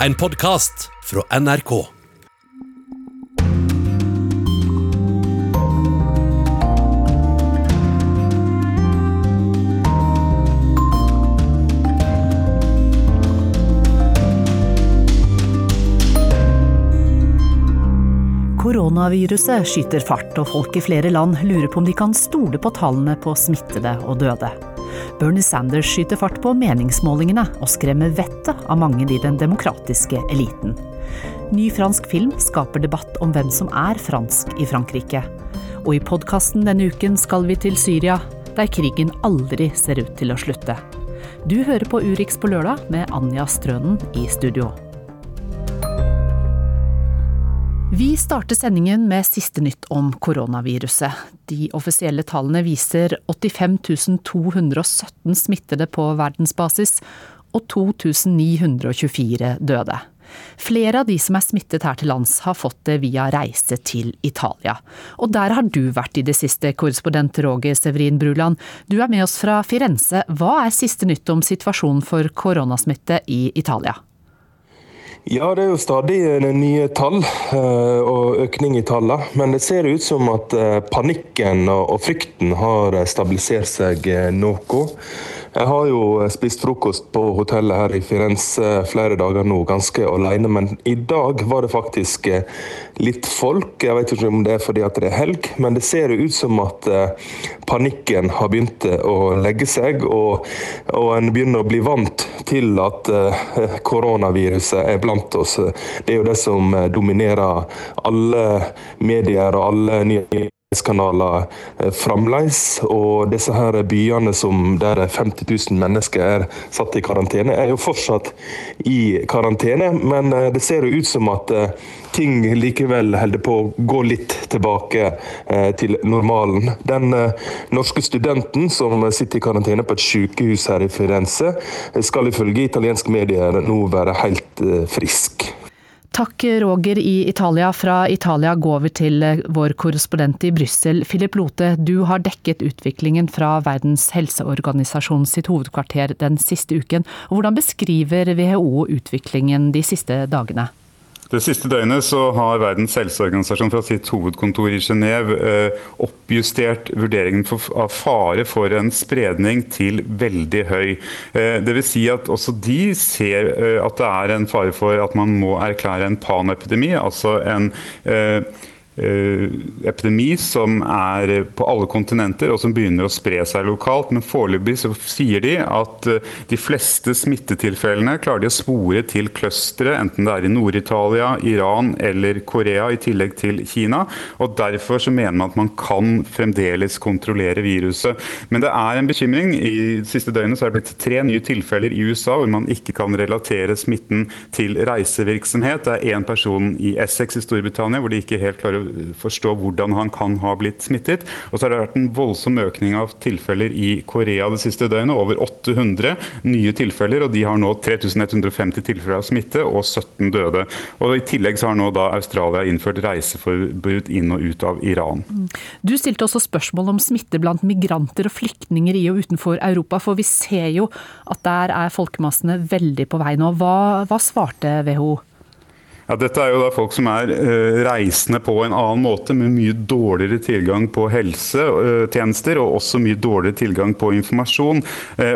En podkast fra NRK. Koronaviruset skyter fart, og folk i flere land lurer på om de kan stole på tallene på smittede og døde. Bernie Sanders skyter fart på meningsmålingene og skremmer vettet av mange i den demokratiske eliten. Ny fransk film skaper debatt om hvem som er fransk i Frankrike. Og i podkasten denne uken skal vi til Syria, der krigen aldri ser ut til å slutte. Du hører på Urix på lørdag med Anja Strønen i studio. Vi starter sendingen med siste nytt om koronaviruset. De offisielle tallene viser 85 217 smittede på verdensbasis og 2924 døde. Flere av de som er smittet her til lands, har fått det via reise til Italia. Og der har du vært i det siste, korrespondent Roger Severin Bruland. Du er med oss fra Firenze. Hva er siste nytt om situasjonen for koronasmitte i Italia? Ja, det er jo stadig nye tall og økning i tallene. Men det ser ut som at panikken og frykten har stabilisert seg noe. Jeg har jo spist frokost på hotellet her i Firenze flere dager nå, ganske alene. Men i dag var det faktisk litt folk. Jeg vet ikke om det er fordi at det er helg, men det ser ut som at panikken har begynt å legge seg. Og, og en begynner å bli vant til at koronaviruset er blant oss. Det er jo det som dominerer alle medier og alle nye kanaler fremdeles. Og disse her byene som der 50 000 mennesker er satt i karantene, er jo fortsatt i karantene. Men det ser jo ut som at ting likevel holder på å gå litt tilbake til normalen. Den norske studenten som sitter i karantene på et sykehus her i Firenze, skal ifølge italienske medier nå være helt frisk. Takk, Roger i Italia. Fra Italia går vi til vår korrespondent i Brussel, Philip Lote. Du har dekket utviklingen fra Verdens helseorganisasjon sitt hovedkvarter den siste uken. Hvordan beskriver WHO utviklingen de siste dagene? Det siste døgnet så har Verdens helseorganisasjon fra sitt hovedkontor i Genéve oppjustert vurderingen av fare for en spredning til veldig høy. Dvs. Si at også de ser at det er en fare for at man må erklære en panepidemi, altså en epidemi som er på alle kontinenter og som begynner å spre seg lokalt. Men foreløpig så sier de at de fleste smittetilfellene klarer de å spore til clustere, enten det er i Nord-Italia, Iran eller Korea, i tillegg til Kina. Og Derfor så mener man at man kan fremdeles kontrollere viruset. Men det er en bekymring. I det siste døgnet så er det blitt tre nye tilfeller i USA hvor man ikke kan relatere smitten til reisevirksomhet. Det er én person i Essex i Storbritannia hvor de ikke helt klarer å forstå hvordan han kan ha blitt smittet. Og så har det vært en voldsom økning av tilfeller i Korea det siste døgnet. Over 800 nye tilfeller, og de har nå 3150 tilfeller av smitte og 17 døde. Og I tillegg så har nå da Australia innført reiseforbud inn og ut av Iran. Du stilte også spørsmål om smitte blant migranter og flyktninger i og utenfor Europa. For vi ser jo at der er folkemassene veldig på vei nå. Hva, hva svarte WHO? Ja, dette er jo da folk som er reisende på en annen måte, med mye dårligere tilgang på helsetjenester og også mye dårligere tilgang på informasjon.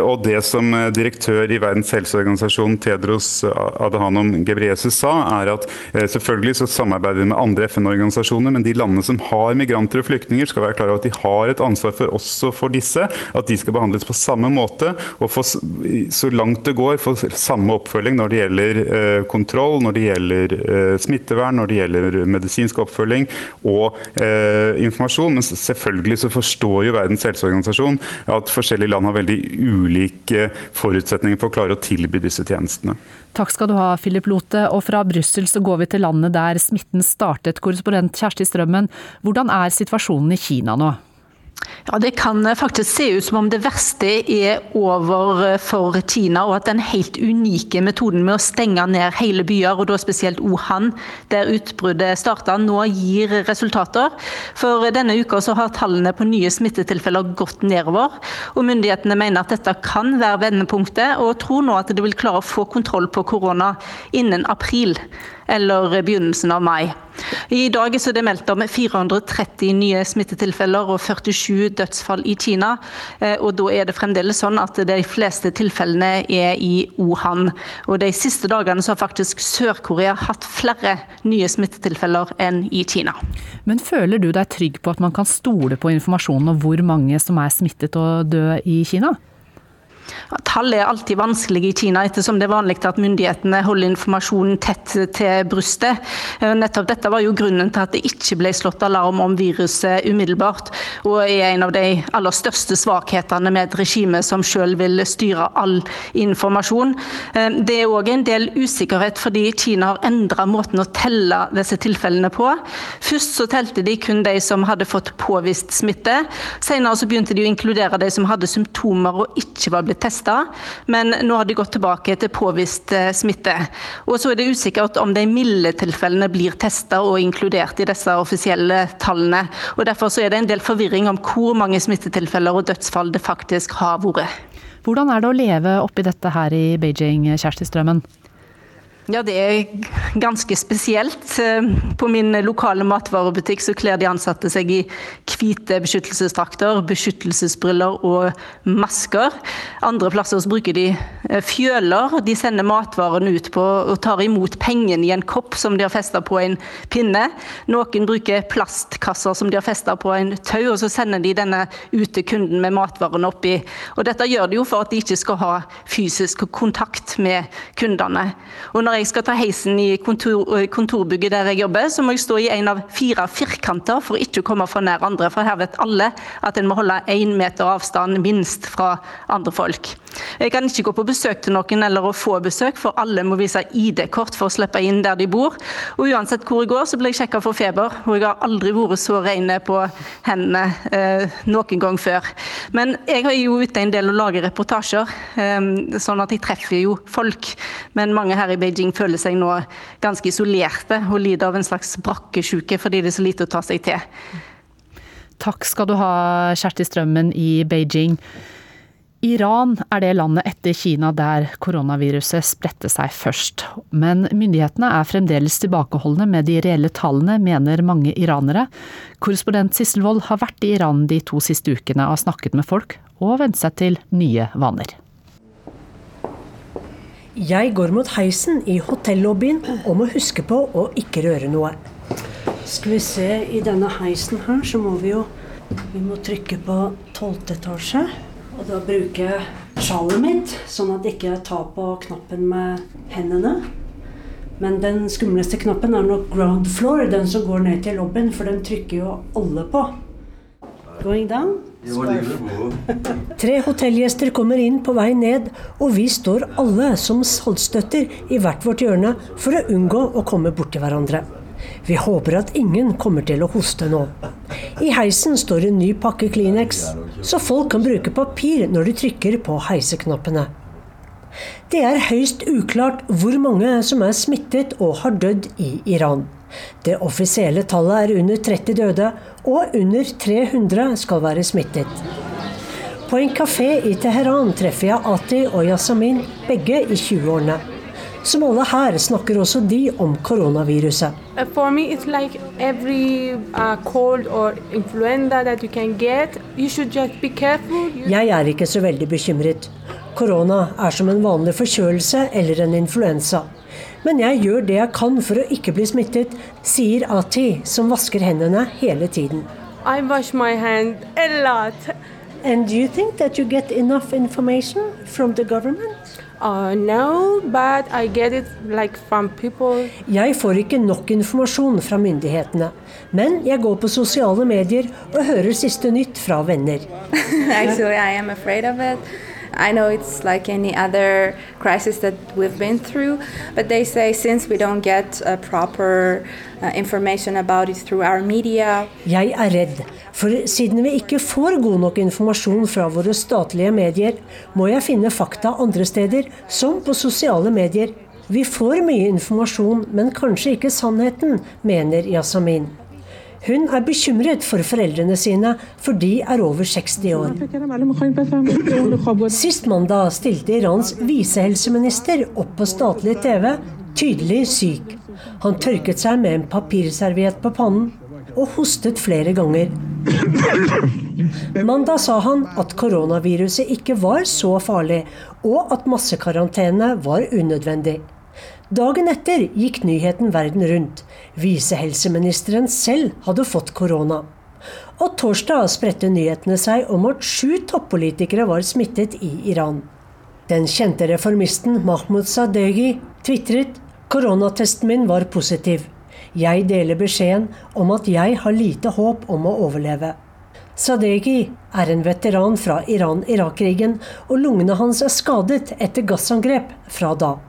Og Det som direktør i Verdens helseorganisasjon Tedros Adhanom Gebreyesus sa, er at selvfølgelig så samarbeider vi med andre FN-organisasjoner, men de landene som har migranter og flyktninger, skal være klar over at de har et ansvar for også for disse. At de skal behandles på samme måte og få, så langt det går få samme oppfølging når det gjelder kontroll, når det gjelder smittevern, når det gjelder medisinsk oppfølging og eh, informasjon. Men selvfølgelig så forstår jo Verdens helseorganisasjon at forskjellige land har veldig ulike forutsetninger for å klare å tilby disse tjenestene. Takk skal du ha, Philip Lote. Og fra Brussel så går vi til landet der smitten startet. Korrespondent Kjersti Strømmen, hvordan er situasjonen i Kina nå? Ja, Det kan faktisk se ut som om det verste er over eh, for Kina, og at den helt unike metoden med å stenge ned hele byer, og da spesielt Wuhan, der utbruddet starta, nå gir resultater. For denne uka så har tallene på nye smittetilfeller gått nedover. og Myndighetene mener at dette kan være vendepunktet, og tror nå at de vil klare å få kontroll på korona innen april eller begynnelsen av mai. I dag er det meldt om 430 nye smittetilfeller og 47 dødsfall i Kina. Eh, og Da er det fremdeles sånn at de fleste tilfellene er i Wuhan. Og De siste dagene har faktisk Sør-Korea hatt flere nye smittetilfeller enn i Kina. Men føler du deg trygg på at man kan stole på informasjonen om hvor mange som er smittet og døde i Kina? Tall er alltid vanskelig i Kina, ettersom det er vanlig at myndighetene holder informasjonen tett til brystet. Eh, nettopp dette var jo grunnen til at det ikke ble slått alarm om viruset umiddelbart, og er en av de aller største svakhetene med et regime som selv vil styre all informasjon. Eh, det er òg en del usikkerhet fordi Kina har endra måten å telle disse tilfellene på. Først så telte de kun de som hadde fått påvist smitte. Senere så begynte de å inkludere de som hadde symptomer og ikke var blitt testa, men nå har de gått tilbake til påvist eh, smitte. Og så er det usikkert om de milde tilfellene blir testa og inkludert i disse offisielle tallene. Og Derfor så er det en del forvirring om hvor mange smittetilfeller og dødsfall det faktisk har vært. Hvordan er det å leve oppi dette her i Beijing, Kjersti Strømmen? Ja, det er ganske spesielt. Eh, på min lokale matvarebutikk så kler de ansatte seg i hvite beskyttelsesdrakter, beskyttelsesbriller og masker. Andre plasser så bruker de eh, fjøler. De sender matvarene ut på og tar imot pengene i en kopp som de har festa på en pinne. Noen bruker plastkasser som de har festa på en tau, og så sender de denne ut til kunden med matvarene oppi. Og dette gjør de jo for at de ikke skal ha fysisk kontakt med kundene. Og når jeg skal ta heisen i kontor, eh, kontorbygget der jeg jobber, så må jeg stå i en av fire firkanter for ikke å komme for nær andre. For her vet alle at en må holde én meter avstand minst fra andre folk. Jeg kan ikke gå på besøk til noen eller å få besøk, for alle må vise ID-kort for å slippe inn der de bor. Og uansett hvor jeg går, så blir jeg sjekka for feber, og jeg har aldri vært så reine på hendene eh, noen gang før. Men jeg er jo ute en del og lager reportasjer, eh, sånn at jeg treffer jo folk. Men mange her i Beijing Beijing føler seg nå ganske isolerte og lider av en slags brakkesjuke fordi det er så lite å ta seg til. Takk skal du ha, Kjersti Strømmen i Beijing. Iran er det landet etter Kina der koronaviruset spredte seg først. Men myndighetene er fremdeles tilbakeholdne med de reelle tallene, mener mange iranere. Korrespondent Sissel Wold har vært i Iran de to siste ukene og har snakket med folk, og vent seg til nye vaner. Jeg går mot heisen i hotellobbyen og må huske på å ikke røre noe. Skal vi se, i denne heisen her så må vi jo Vi må trykke på tolvte etasje. Og da bruker jeg sjalet mitt, sånn at jeg ikke tar på knappen med hendene. Men den skumleste knappen er nok ground floor, den som går ned til lobbyen, for den trykker jo alle på. Going down. Tre hotellgjester kommer inn på vei ned, og vi står alle som saltstøtter i hvert vårt hjørne for å unngå å komme borti hverandre. Vi håper at ingen kommer til å hoste nå. I heisen står en ny pakke Kleenex, så folk kan bruke papir når de trykker på heiseknappene. Det er høyst uklart hvor mange som er smittet og har dødd i Iran. Det offisielle tallet er under 30 døde, og under 300 skal være smittet. På en kafé i Teheran treffer jeg Ati og Yasamin, begge i 20-årene. Som alle her snakker også de om koronaviruset. For me, it's like every uh, cold or influenza that you can get. You should just be careful. Jeg er ikke så veldig bekymret. Korona er som en vanlig forkjølelse eller en influensa. Men jeg gjør det jeg kan for å ikke bli smittet, sier Ati, som vasker hendene hele tiden. I wash my hand a lot. And do you think that you get enough information from the government? Uh, no, but I get it like from people. Jeg får ikke nok informasjon fra myndighetene, men jeg går på sosiale medier og hører siste nytt fra venner. Actually, I am afraid of it. I know it's like any other crisis that we've been through, but they say since we don't get uh, proper uh, information about it through our media Jeg er redd, for siden vi ikke får god nok informasjon fra våre statlige medier, må jeg finne fakta andre steder, som på sosiale medier. Vi får mye informasjon, men kanskje ikke sannheten, mener Yasamin. Hun er bekymret for foreldrene sine, for de er over 60 år. Sist mandag stilte Irans visehelseminister opp på statlig TV, tydelig syk. Han tørket seg med en papirserviett på pannen og hostet flere ganger. Mandag sa han at koronaviruset ikke var så farlig, og at massekarantene var unødvendig. Dagen etter gikk nyheten verden rundt. Visehelseministeren selv hadde fått korona. Og torsdag spredte nyhetene seg om at sju toppolitikere var smittet i Iran. Den kjente reformisten Mahmoud Sadeghi tvitret koronatesten min var positiv. Jeg deler beskjeden om at jeg har lite håp om å overleve. Sadeghi er en veteran fra Iran-Irak-krigen, og lungene hans er skadet etter gassangrep fra da.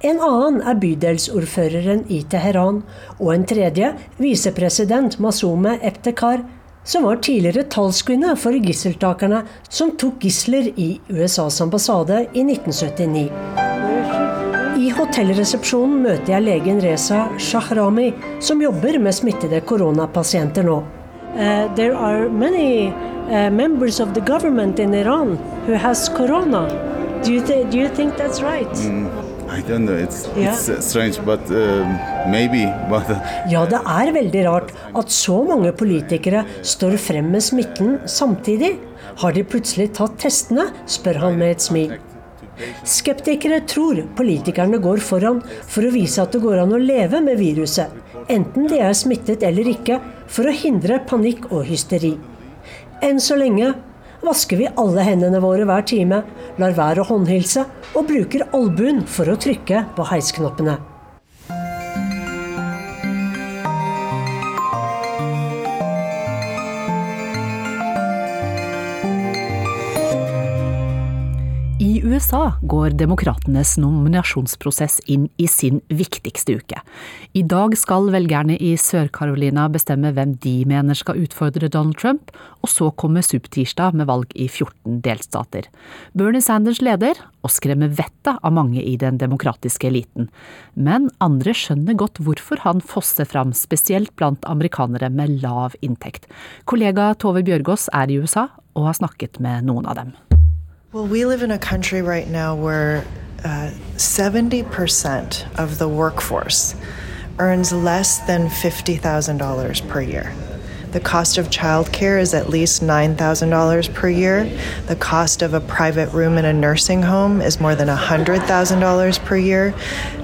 En annen er bydelsordføreren i Teheran, og en tredje visepresident Masume Ebtekar, som var tidligere talskvinne for gisseltakerne som tok gisler i USAs ambassade i 1979. I hotellresepsjonen møter jeg legen Reza Shahrami, som jobber med smittede koronapasienter nå. Uh, there are many uh, members of the government in Iran who has corona. Do you, th do you think that's right? Mm. I don't know. It's, yeah. it's uh, strange, but uh, maybe. But, uh, ja, det er veldig rart at så mange politikere står frem med smitten samtidig. Har de plutselig tatt testene, spør han med et smil. Skeptikere tror politikerne går foran for å vise at det går an å leve med viruset, enten de er smittet eller ikke, for å hindre panikk og hysteri. Enn så lenge vasker vi alle hendene våre hver time, lar være å håndhilse og bruker albuen for å trykke på heisknappene. USA går demokratenes nominasjonsprosess inn i sin viktigste uke. I dag skal velgerne i Sør-Carolina bestemme hvem de mener skal utfordre Donald Trump, og så kommer supertirsdag med valg i 14 delstater. Bernie Sanders leder, og skremmer vettet av mange i den demokratiske eliten. Men andre skjønner godt hvorfor han fosser fram, spesielt blant amerikanere med lav inntekt. Kollega Tove Bjørgaas er i USA og har snakket med noen av dem. Well, we live in a country right now where uh, 70% of the workforce earns less than $50,000 per year. The cost of childcare is at least $9,000 per year. The cost of a private room in a nursing home is more than $100,000 per year.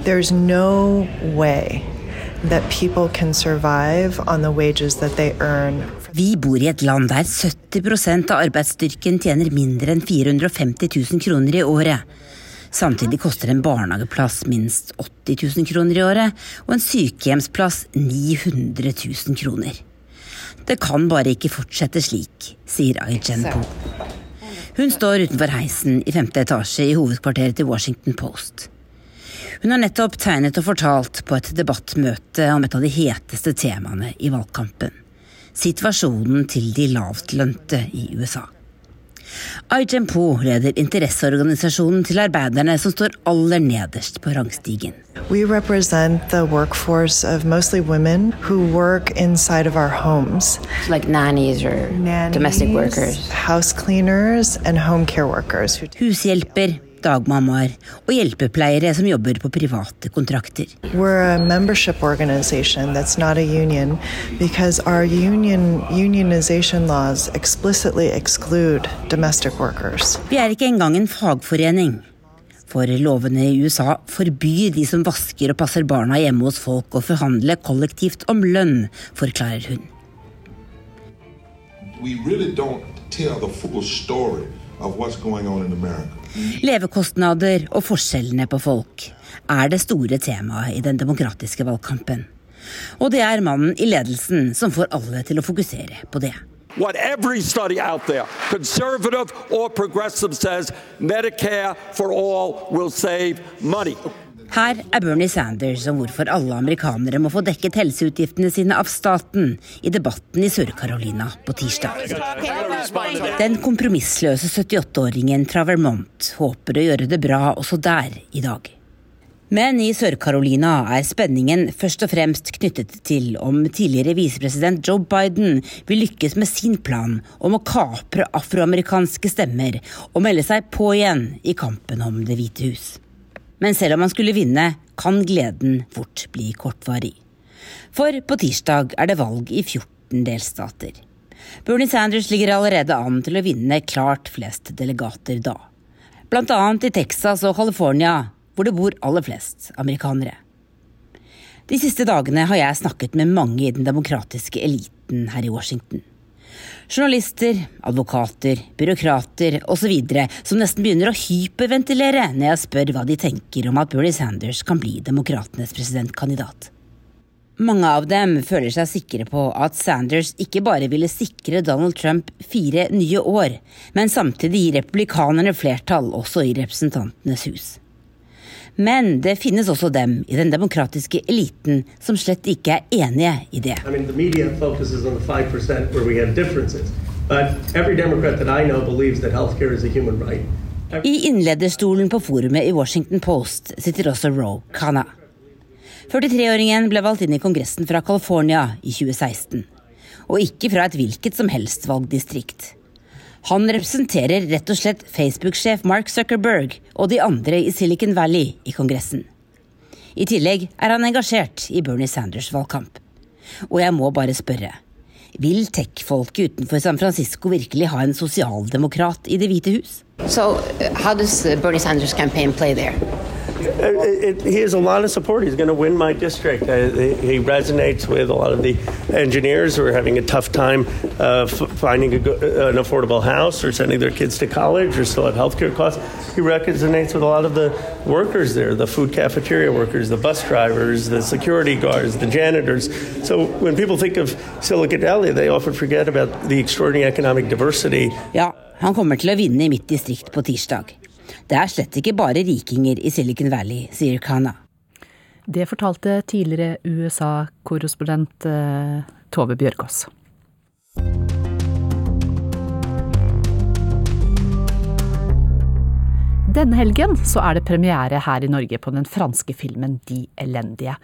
There's no way that people can survive on the wages that they earn Vi bor i et land der 70% av arbeidsstyrken tjener mindre enn 450 000 kroner i året. Samtidig koster en barnehageplass minst 80 000 kroner i året, og en sykehjemsplass 900 000 kroner. Det kan bare ikke fortsette slik, sier Aijen Po. Hun står utenfor heisen i femte etasje i hovedkvarteret til Washington Post. Hun har nettopp tegnet og fortalt på et debattmøte om et av de heteste temaene i valgkampen situasjonen til de lavtlønte i USA. Aijen-po leder interesseorganisasjonen til arbeiderne som står aller nederst på rangstigen. We represent the workforce of mostly women who work inside of our homes. Like nannies or nannies, domestic workers. House cleaners and home care workers. Hushjelper, dagmammaer og hjelpepleiere som jobber på private kontrakter. union union, Vi er ikke engang en fagforening. For lovene i USA forbyr de som vasker og passer barna hjemme hos folk å forhandle kollektivt om lønn, forklarer hun. We really don't tell the full story of what's going on in America. Levekostnader og forskjellene på folk er det store temaet i den demokratiske valgkampen. Og det er mannen i ledelsen som får alle til å fokusere på det. what every study out there, conservative or progressive, says Medicare for all will save money. Her er Bernie Sanders om hvorfor alle amerikanere må få dekket helseutgiftene sine av staten, i debatten i Sør-Carolina på tirsdag. Den kompromissløse 78-åringen fra Vermont håper å gjøre det bra også der i dag. Men i Sør-Carolina er spenningen først og fremst knyttet til om tidligere visepresident Joe Biden vil lykkes med sin plan om å kapre afroamerikanske stemmer og melde seg på igjen i kampen om Det hvite hus. Men selv om han skulle vinne, kan gleden fort bli kortvarig. For på tirsdag er det valg i 14 delstater. Bernie Sanders ligger allerede an til å vinne klart flest delegater da. Blant annet i Texas og California, hvor det bor aller flest amerikanere. De siste dagene har jeg snakket med mange i den demokratiske eliten her i Washington. Journalister, advokater, byråkrater osv. som nesten begynner å hyperventilere når jeg spør hva de tenker om at Bernie Sanders kan bli demokratenes presidentkandidat. Mange av dem føler seg sikre på at Sanders ikke bare ville sikre Donald Trump fire nye år, men samtidig gi republikanerne flertall også i Representantenes hus. Men det finnes også dem i den demokratiske eliten som slett ikke er enige i det. I mean, I innlederstolen på forumet i Washington Post sitter også Ro Khanna. 43-åringen ble valgt inn i Kongressen fra California i 2016. Og ikke fra et hvilket som helst valgdistrikt. Han representerer rett og slett Facebook-sjef Mark Zuckerberg og de andre i Silicon Valley i Kongressen. I tillegg er han engasjert i Bernie Sanders' valgkamp. Og jeg må bare spørre. Vil tech-folket utenfor San Francisco virkelig ha en sosialdemokrat i Det hvite hus? So, uh, how does Bernie Sanders' campaign play? It, he has a lot of support. He's going to win my district. Uh, he resonates with a lot of the engineers who are having a tough time uh, finding a, an affordable house or sending their kids to college or still have healthcare costs. He resonates with a lot of the workers there, the food cafeteria workers, the bus drivers, the security guards, the janitors. So when people think of Silicon Valley, they often forget about the extraordinary economic diversity. Ja, han kommer til å vinne i mitt distrikt på tirsdag. Det er slett ikke bare rikinger i Silicon Valley, sier Khanna. Det fortalte tidligere USA-korrespondent eh, Tove Bjørgaas. Denne helgen så er det premiere her i Norge på den franske filmen De elendige.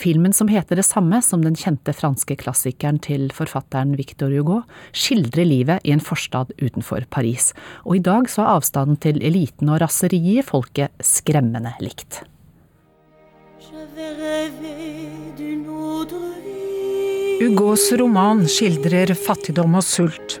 Filmen som heter det samme som den kjente franske klassikeren til forfatteren Victor Hugo, skildrer livet i en forstad utenfor Paris. Og i dag så er avstanden til eliten og raseriet i folket skremmende likt. Hugos roman skildrer fattigdom og sult.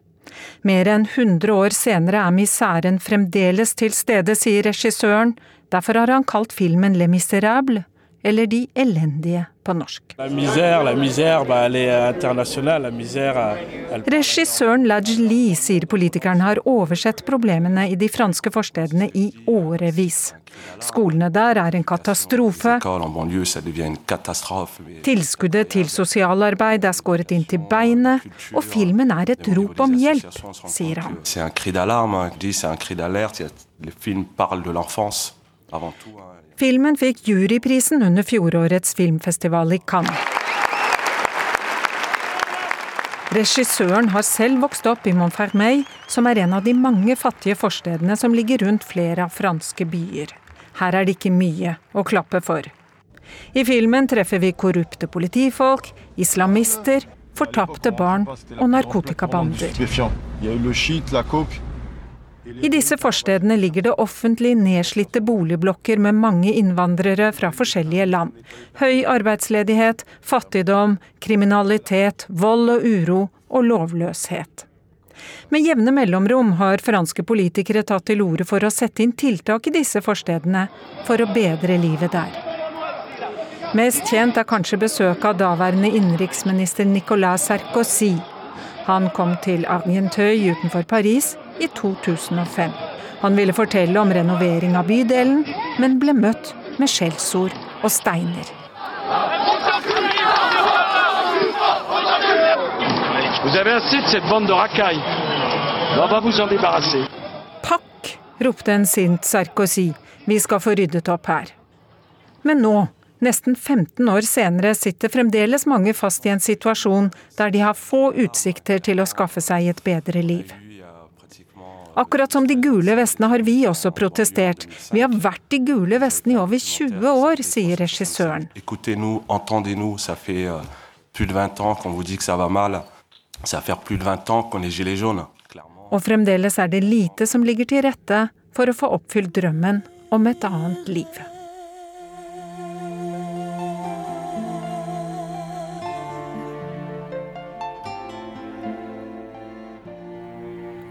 Mer enn 100 år senere er miseren fremdeles til stede, sier regissøren. Derfor har han kalt filmen Le Miserable, eller De elendige på norsk. La misère, la misère, bah, la misère, elle... Regissøren Laj Lee sier politikeren har oversett problemene i de franske forstedene i årevis. Skolene der er en katastrofe. Tilskuddet til sosialarbeid er skåret inn til beinet, og filmen er et rop om hjelp, sier han. Filmen fikk juryprisen under fjorårets filmfestival i Cannes. Regissøren har selv vokst opp i Montfermeil, som er en av de mange fattige forstedene som ligger rundt flere av franske byer. Her er det ikke mye å klappe for. I filmen treffer vi korrupte politifolk, islamister, fortapte barn og narkotikabander. I disse forstedene ligger det offentlig nedslitte boligblokker med mange innvandrere fra forskjellige land. Høy arbeidsledighet, fattigdom, kriminalitet, vold og uro og lovløshet. Med jevne mellomrom har franske politikere tatt til orde for å sette inn tiltak i disse forstedene for å bedre livet der. Mest kjent er kanskje besøket av daværende innenriksminister Nicolas Sarkozy. Han kom til Argenteuil utenfor Paris i 2005. Han ville fortelle om renovering av bydelen, men ble møtt med skjellsord og steiner. Pakk, ropte en sint Sarkozy, vi skal få ryddet opp her. Men nå, nesten 15 år senere, sitter fremdeles mange fast i en situasjon der de har få utsikter til å skaffe seg et bedre liv. Akkurat som de gule vestene har vi også protestert. Vi har vært de gule vestene i over 20 år, sier regissøren. Og fremdeles er det lite som ligger til rette for å få oppfylt drømmen om et annet liv.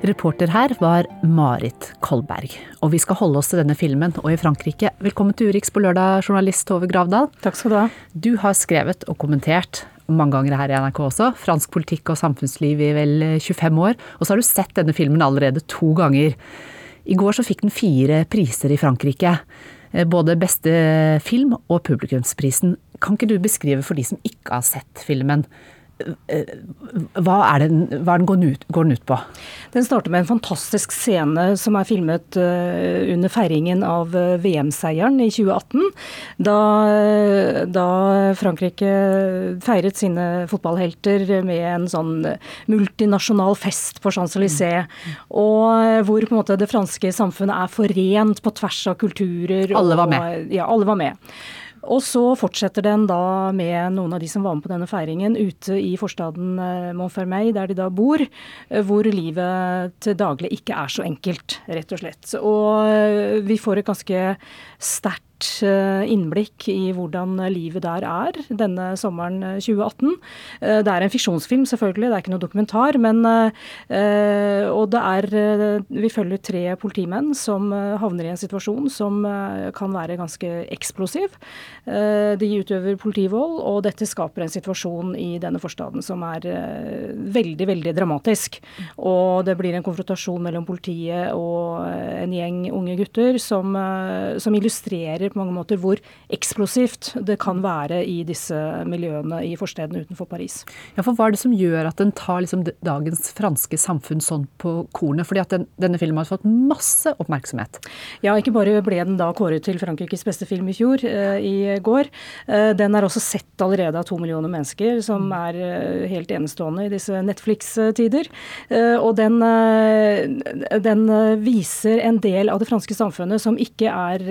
Reporter her var Marit Kolberg. Og vi skal holde oss til denne filmen og i Frankrike. Velkommen til Urix på lørdag, journalist Tove Gravdal. Takk skal Du ha. Du har skrevet og kommentert mange ganger her i NRK også, fransk politikk og samfunnsliv i vel 25 år. Og så har du sett denne filmen allerede to ganger. I går så fikk den fire priser i Frankrike. Eh, både beste film og publikumsprisen. Kan ikke du beskrive for de som ikke har sett filmen, hva er den, hva er den går, den ut, går, den ut, på? Den starter med en fantastisk scene som er filmet uh, under feiringen av uh, VM-seieren i 2018. Da, da, Frankrike feiret sine fotballhelter med en sånn multinasjonal fest på Champs-Élysées. Og hvor på en måte det franske samfunnet er forent på tvers av kulturer. Alle var med. Og, ja, alle var med. Og så fortsetter den da med noen av de som var med på denne feiringen ute i forstaden eh, Montfermeil, der de da bor, eh, hvor livet til daglig ikke er så enkelt, rett og slett. Og eh, vi får et ganske sterkt innblikk i hvordan livet der er denne sommeren 2018. Det er en fiksjonsfilm, selvfølgelig, det er ikke noe dokumentar. Men, og det er Vi følger tre politimenn som havner i en situasjon som kan være ganske eksplosiv. Eh, de utøver politivold, og dette skaper en situasjon i denne forstaden som er eh, veldig, veldig dramatisk. Og det blir en konfrontasjon mellom politiet og eh, en gjeng unge gutter som, som illustrerer på mange måter hvor eksplosivt det kan være i disse miljøene i forstedene utenfor Paris. Ja, for Hva er det som gjør at den tar liksom dagens franske samfunn sånn på kornet? Fordi at den, denne filmen har fått masse oppmerksomhet. Ja, ikke bare ble den da kåret til Frankrikes beste film i fjor, i går. Eh, den er også sett allerede av to millioner mennesker, som er eh, helt enestående i disse Netflix-tider. Eh, og den, den, viser en del av det franske samfunnet som ikke er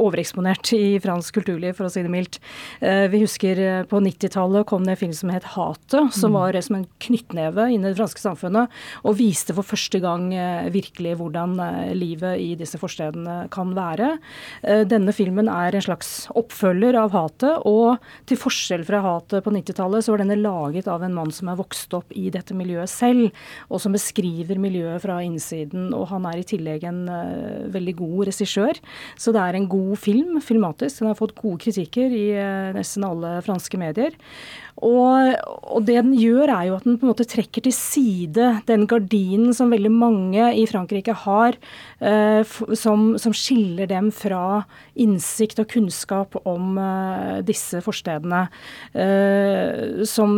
overeksponert i fransk kulturliv, for å si det mildt. Vi husker på 90-tallet kom det en film som het 'Hatet', som mm. var som en knyttneve inn i det franske samfunnet, og viste for første gang virkelig hvordan livet i disse forstedene kan være. Denne filmen er en slags oppfølger av hatet. Og til forskjell fra hatet på 90-tallet, så var denne laget av en mann som er vokst opp i dette miljøet selv, og som beskriver miljøet fra innsiden. Og han er i tillegg en veldig god regissør. Så det er en god film, filmatisk. Den har fått gode kritikker i uh, nesten alle franske medier. Og, og, det den gjør, er jo at den på en måte trekker til side den gardinen som veldig mange i Frankrike har, eh, som, som, skiller dem fra innsikt og kunnskap om eh, disse forstedene. Eh, som,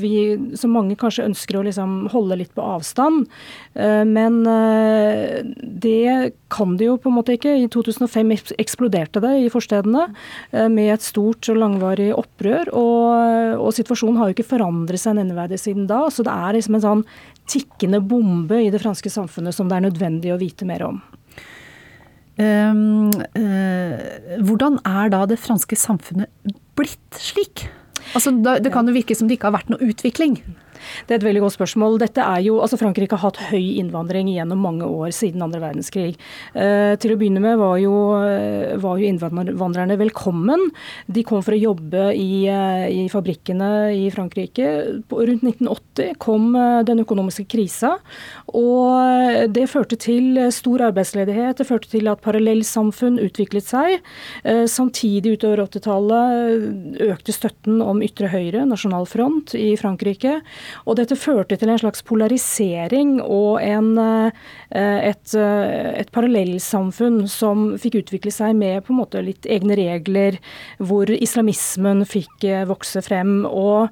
vi, som, mange kanskje ønsker å liksom holde litt på avstand. Eh, men eh, det kan de jo på en måte ikke. I 2005 eksploderte det i forstedene eh, med et stort og langvarig opprør. og og situasjonen har jo ikke forandret seg nevneverdig siden da. Så det er liksom en sånn tikkende bombe i det franske samfunnet som det er nødvendig å vite mer om. Um, uh, hvordan er da det franske samfunnet blitt slik? Altså, Det kan jo virke som det ikke har vært noe utvikling? Det er et veldig godt spørsmål. Dette er jo, altså Frankrike har hatt høy innvandring gjennom mange år siden andre verdenskrig. Eh, til å begynne med var jo, eh, var jo, innvandrerne velkommen. De kom for å jobbe i, eh, i fabrikkene i Frankrike. Rundt 1980 kom eh, den økonomiske krisa. Og det førte til stor arbeidsledighet. Det førte til at parallellsamfunn utviklet seg. Eh, samtidig utover 80-tallet økte støtten om ytre høyre, nasjonal front, i Frankrike. Og dette førte til en slags polarisering og en, eh, et, eh, et parallellsamfunn som fikk utvikle seg med på en måte litt egne regler, hvor islamismen fikk eh, vokse frem. og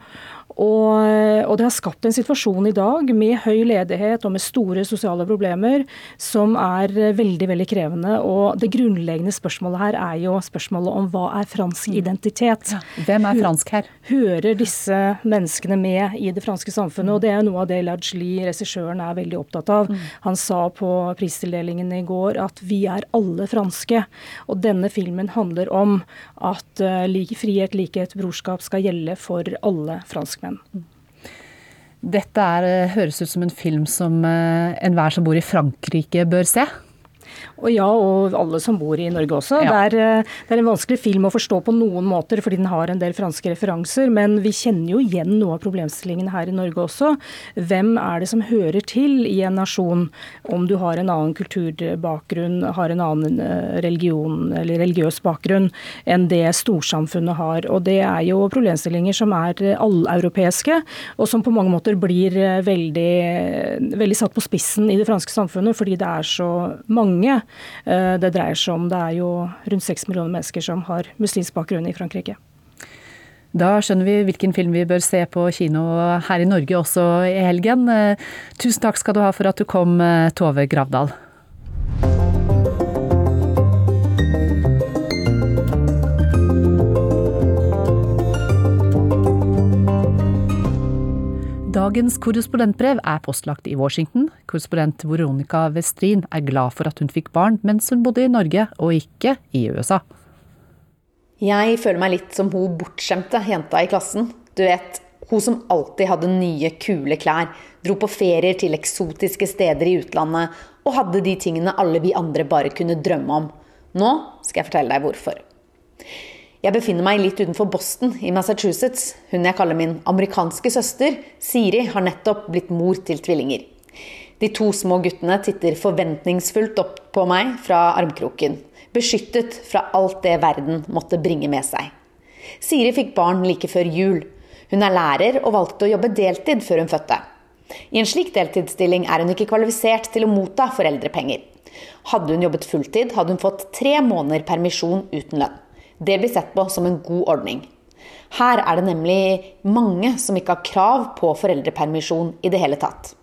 og, og, det har skapt en situasjon i dag med høy ledighet og med store sosiale problemer som er veldig veldig krevende. Og Det grunnleggende spørsmålet her er jo spørsmålet om hva er fransk mm. identitet. Ja. Hvem er fransk her? Hører disse menneskene med i det franske samfunnet? Og Det er noe av det Lajli, regissøren, er veldig opptatt av. Mm. Han sa på pristildelingen i går at vi er alle franske. Og denne filmen handler om at uh, frihet, likhet, brorskap skal gjelde for alle franskmenn men. Dette er, eh, høres ut som en film som eh, enhver som bor i Frankrike bør se. Og ja, og alle som bor i Norge også. Ja. Det, er, eh, det, er, en vanskelig film å forstå på noen måter, fordi den har en del franske referanser. Men vi kjenner jo igjen noe av problemstillingen her i Norge også. Hvem er det som hører til i en nasjon, om du har en annen kulturbakgrunn, har en annen eh, religion eller religiøs bakgrunn enn det storsamfunnet har. Og det er jo problemstillinger som er alleuropeiske, og som på mange måter blir eh, veldig, veldig satt på spissen i det franske samfunnet, fordi det er så mange Eh, det dreier seg om. Det er jo rundt seks millioner mennesker som har muslimsk bakgrunn i Frankrike. Da skjønner vi hvilken film vi bør se på kino her i Norge også i helgen. Eh, tusen takk skal du ha for at du kom, eh, Tove Gravdal. Dagens korrespondentbrev er postlagt i Washington. Korrespondent Veronica Westrin er glad for at hun fikk barn mens hun bodde i Norge, og ikke i USA. Jeg føler meg litt som hun bortskjemte jenta i klassen. Du vet, hun som alltid hadde nye, kule klær, dro på ferier til eksotiske steder i utlandet og hadde de tingene alle vi andre bare kunne drømme om. Nå skal jeg fortelle deg hvorfor. Jeg befinner meg litt utenfor Boston i Massachusetts. Hun jeg kaller min amerikanske søster, Siri, har nettopp blitt mor til tvillinger. De to små guttene titter forventningsfullt opp på meg fra armkroken, beskyttet fra alt det verden måtte bringe med seg. Siri fikk barn like før jul. Hun er lærer og valgte å jobbe deltid før hun fødte. I en slik deltidsstilling er hun ikke kvalifisert til å motta foreldrepenger. Hadde hun jobbet fulltid, hadde hun fått tre måneder permisjon uten lønn. Det blir sett på som en god ordning. Her er det nemlig mange som ikke har krav på foreldrepermisjon i det hele tatt.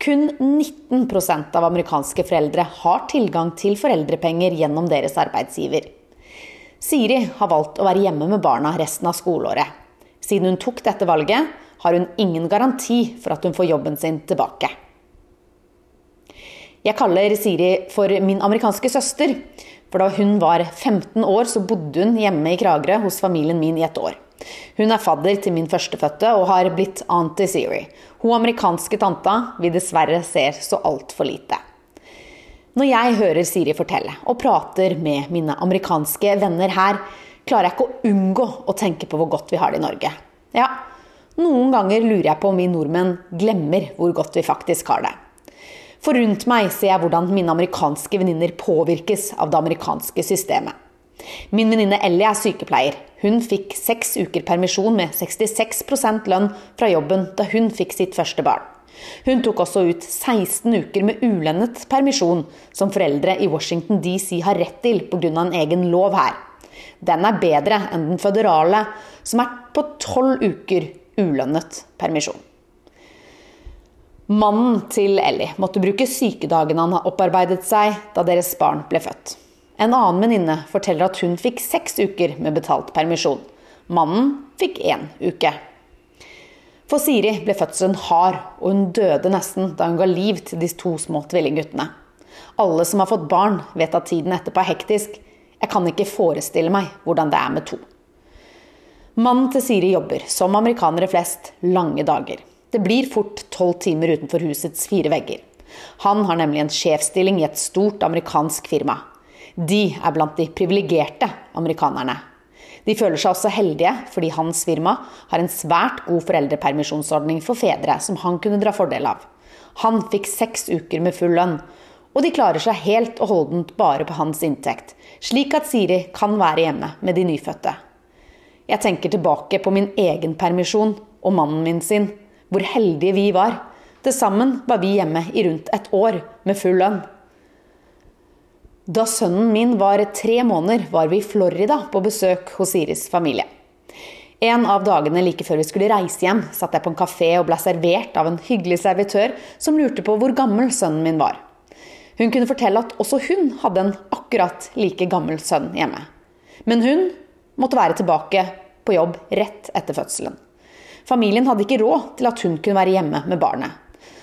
Kun 19% av amerikanske foreldre har tilgang til foreldrepenger gjennom deres arbeidsgiver. Siri har valgt å være hjemme med barna resten av skoleåret. Siden hun tok dette valget, har hun ingen garanti for at hun får jobben sin tilbake. Jeg kaller Siri for min amerikanske søster, for da hun var 15 år, så bodde hun hjemme i Kragerø hos familien min i et år. Hun er fadder til min førstefødte og har blitt Auntie Siri. Hun amerikanske tanta vi dessverre ser så altfor lite. Når jeg hører Siri fortelle og prater med mine amerikanske venner her, klarer jeg ikke å unngå å tenke på hvor godt vi har det i Norge. Ja, noen ganger lurer jeg på om vi nordmenn glemmer hvor godt vi faktisk har det. For rundt meg ser jeg hvordan mine amerikanske venninner påvirkes av det amerikanske systemet. Min venninne Ellie er sykepleier. Hun fikk seks uker permisjon med 66 lønn fra jobben da hun fikk sitt første barn. Hun tok også ut 16 uker med ulønnet permisjon, som foreldre i Washington DC har rett til pga. en egen lov her. Den er bedre enn den føderale, som er på 12 uker ulønnet permisjon. Mannen til Ellie måtte bruke sykedagene han har opparbeidet seg da deres barn ble født. En annen venninne forteller at hun fikk seks uker med betalt permisjon. Mannen fikk én uke. For Siri ble fødselen hard, og hun døde nesten da hun ga liv til de to små tvillingguttene. Alle som har fått barn, vet at tiden etterpå er hektisk. Jeg kan ikke forestille meg hvordan det er med to. Mannen til Siri jobber, som amerikanere flest, lange dager. Det blir fort tolv timer utenfor husets fire vegger. Han har nemlig en sjefsstilling i et stort amerikansk firma. De er blant de privilegerte amerikanerne. De føler seg også heldige fordi hans firma har en svært god foreldrepermisjonsordning for fedre som han kunne dra fordel av. Han fikk seks uker med full lønn, og de klarer seg helt og holdent bare på hans inntekt, slik at Siri kan være hjemme med de nyfødte. Jeg tenker tilbake på min egen permisjon og mannen min sin, hvor heldige vi var. Til sammen var vi hjemme i rundt et år med full lønn. Da sønnen min var tre måneder, var vi i Florida på besøk hos Iris familie. En av dagene like før vi skulle reise hjem, satt jeg på en kafé og ble servert av en hyggelig servitør som lurte på hvor gammel sønnen min var. Hun kunne fortelle at også hun hadde en akkurat like gammel sønn hjemme. Men hun måtte være tilbake på jobb rett etter fødselen. Familien hadde ikke råd til at hun kunne være hjemme med barnet.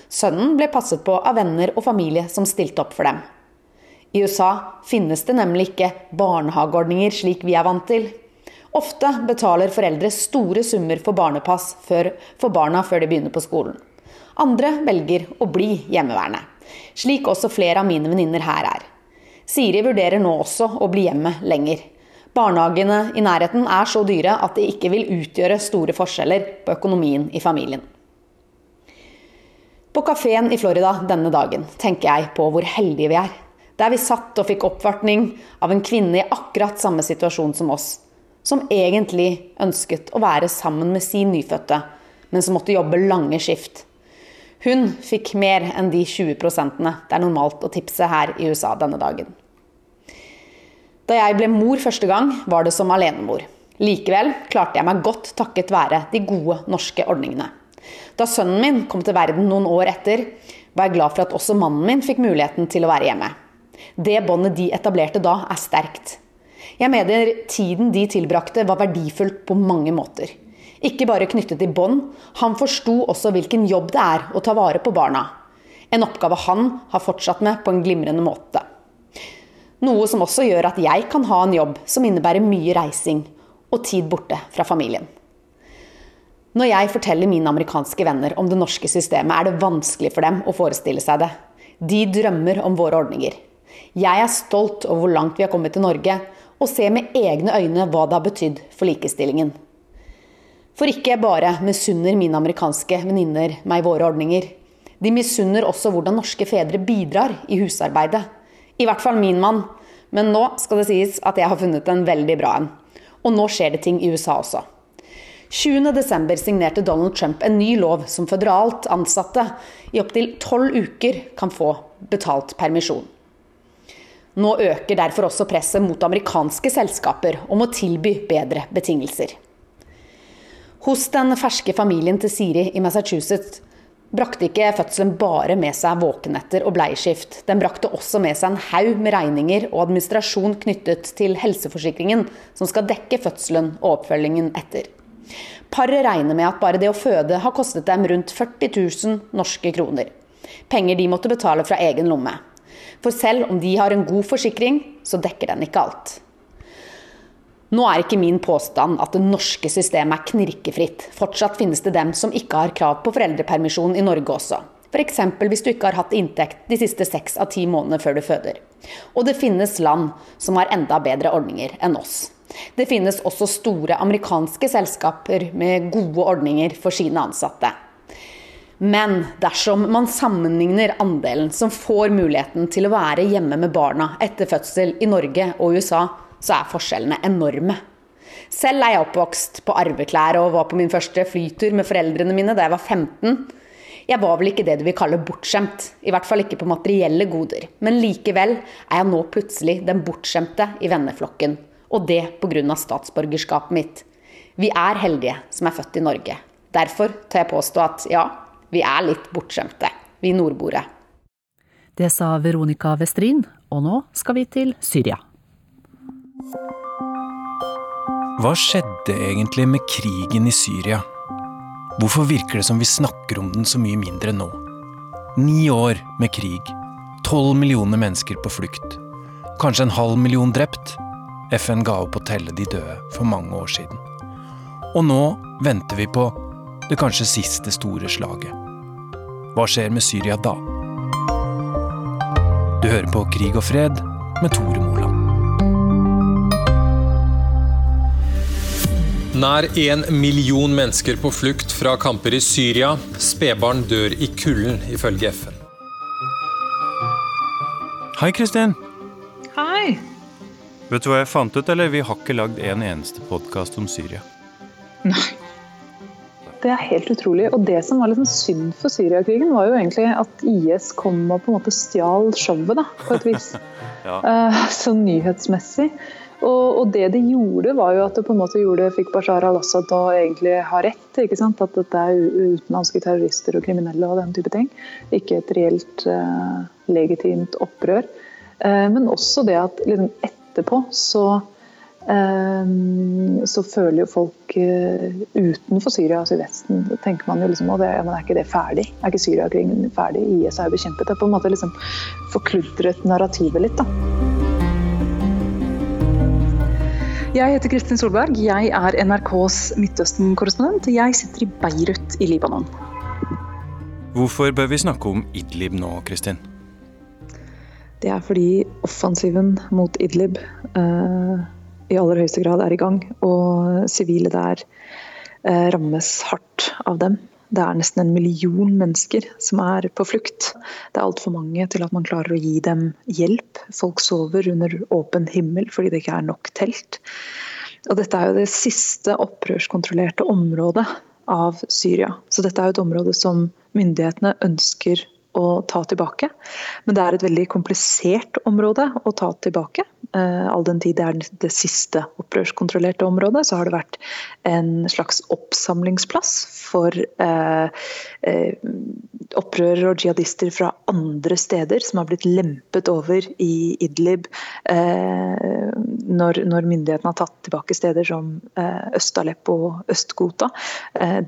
Sønnen ble passet på av venner og familie som stilte opp for dem. I USA finnes det nemlig ikke barnehageordninger slik vi er vant til. Ofte betaler foreldre store summer for barnepass for, barna før de begynner på skolen. Andre velger å bli hjemmeværende, slik også flere av mine venninner her er. Siri vurderer nå også å bli hjemme lenger. Barnehagene i nærheten er så dyre at det ikke vil utgjøre store forskjeller på økonomien i familien. På kafeen i Florida denne dagen tenker jeg på hvor heldige vi er. Der vi satt og fikk oppvartning av en kvinne i akkurat samme situasjon som oss. Som egentlig ønsket å være sammen med sin nyfødte, men som måtte jobbe lange skift. Hun fikk mer enn de 20% det er normalt å tipse her i USA denne dagen. Da jeg ble mor første gang, var det som alenemor. Likevel klarte jeg meg godt takket være de gode norske ordningene. Da sønnen min kom til verden noen år etter, var jeg glad for at også mannen min fikk muligheten til å være hjemme. Det båndet de etablerte da, er sterkt. Jeg mener tiden de tilbrakte var verdifullt på mange måter. Ikke bare knyttet til bånd, han forsto også hvilken jobb det er å ta vare på barna. En oppgave han har fortsatt med på en glimrende måte. Noe som også gjør at jeg kan ha en jobb som innebærer mye reising og tid borte fra familien. Når jeg forteller mine amerikanske venner om det norske systemet, er det vanskelig for dem å forestille seg det. De drømmer om våre ordninger. Jeg er stolt over hvor langt vi har kommet i Norge, og ser med egne øyne hva det har betydd for likestillingen. For ikke bare misunner mine amerikanske venninner meg våre ordninger. De misunner også hvordan norske fedre bidrar i husarbeidet. I hvert fall min mann. Men nå skal det sies at jeg har funnet en veldig bra en. Og nå skjer det ting i USA også. 20.12. signerte Donald Trump en ny lov som føderalt ansatte i opptil tolv uker kan få betalt permisjon. Nå øker derfor også presset mot amerikanske selskaper om å tilby bedre betingelser. Hos den ferske familien til Siri i Massachusetts brakte ikke fødselen bare med seg våkenetter og bleieskift. Den brakte også med seg en haug med regninger og administrasjon knyttet til helseforsikringen, som skal dekke fødselen og oppfølgingen etter. Paret regner med at bare det å føde har kostet dem rundt 40 000 norske kroner. Penger de måtte betale fra egen lomme. For selv om de har en god forsikring, så dekker den ikke alt. Nå er ikke min påstand at det norske systemet er knirkefritt. Fortsatt finnes det dem som ikke har krav på foreldrepermisjon i Norge også. F.eks. hvis du ikke har hatt inntekt de siste seks av ti månedene før du føder. Og det finnes land som har enda bedre ordninger enn oss. Det finnes også store amerikanske selskaper med gode ordninger for sine ansatte. Men dersom man sammenligner andelen som får muligheten til å være hjemme med barna etter fødsel i Norge og USA, så er forskjellene enorme. Selv er jeg oppvokst på arveklær og var på min første flytur med foreldrene mine da jeg var 15. Jeg var vel ikke det du vil kalle bortskjemt, i hvert fall ikke på materielle goder. Men likevel er jeg nå plutselig den bortskjemte i venneflokken. Og det pga. statsborgerskapet mitt. Vi er heldige som er født i Norge. Derfor tør jeg påstå at ja, vi er litt bortskjemte, vi nordboere. Det sa Veronica Westrin, og nå skal vi til Syria. Hva skjedde egentlig med krigen i Syria? Hvorfor virker det som vi snakker om den så mye mindre nå? Ni år med krig. Tolv millioner mennesker på flukt. Kanskje en halv million drept? FN ga opp å telle de døde for mange år siden. Og nå venter vi på det kanskje siste store slaget. Hva skjer med Syria da? Du hører på Krig og fred med Tore Moland. Nær én million mennesker på flukt fra kamper i Syria. Spedbarn dør i kulden, ifølge FN. Hei, Kristin. Hei. Vet du hva jeg fant ut, eller? Vi har ikke lagd en eneste podkast om Syria. Nei. Det er helt utrolig. Og det som var sånn synd for Syriakrigen, var jo egentlig at IS kom og på en måte stjal showet, da, på et vis. Ja. uh, så nyhetsmessig. Og, og, det de gjorde, var jo at det på en måte gjorde, fikk Bashar al-Assad til å egentlig ha rett. ikke sant? At dette er utenlandske terrorister og kriminelle og den type ting. Ikke et reelt eh, legitimt opprør. Eh, men også det at liksom, etterpå så eh, så føler jo folk utenfor Syria, altså i Vesten, tenker man jo liksom at ja, er ikke det ferdig? Er ikke Syriakrigen ferdig? IS er jo bekjempet. Det er på en måte liksom forkludret narrativet litt. da. Jeg heter Kristin Solberg. Jeg er NRKs Midtøsten-korrespondent. Jeg sitter i Beirut i Libanon. Hvorfor bør vi snakke om Idlib nå, Kristin? Det er fordi offensiven mot Idlib uh, i aller høyeste grad er i gang. Og sivile der uh, rammes hardt av dem. Det er nesten en million mennesker som er på flukt. Det er altfor mange til at man klarer å gi dem hjelp. Folk sover under åpen himmel fordi det ikke er nok telt. Og dette er jo det siste opprørskontrollerte området av Syria. Så dette er jo et område som myndighetene ønsker å ta tilbake. Men det er et veldig komplisert område å ta tilbake. Eh, all den tid det er det siste opprørskontrollerte området, så har det vært en slags oppsamlingsplass for eh, eh, opprørere og jihadister fra andre steder som har blitt lempet over i Idlib eh, når, når, myndighetene har tatt tilbake steder som Øst-Aleppo og Øst-Ghouta.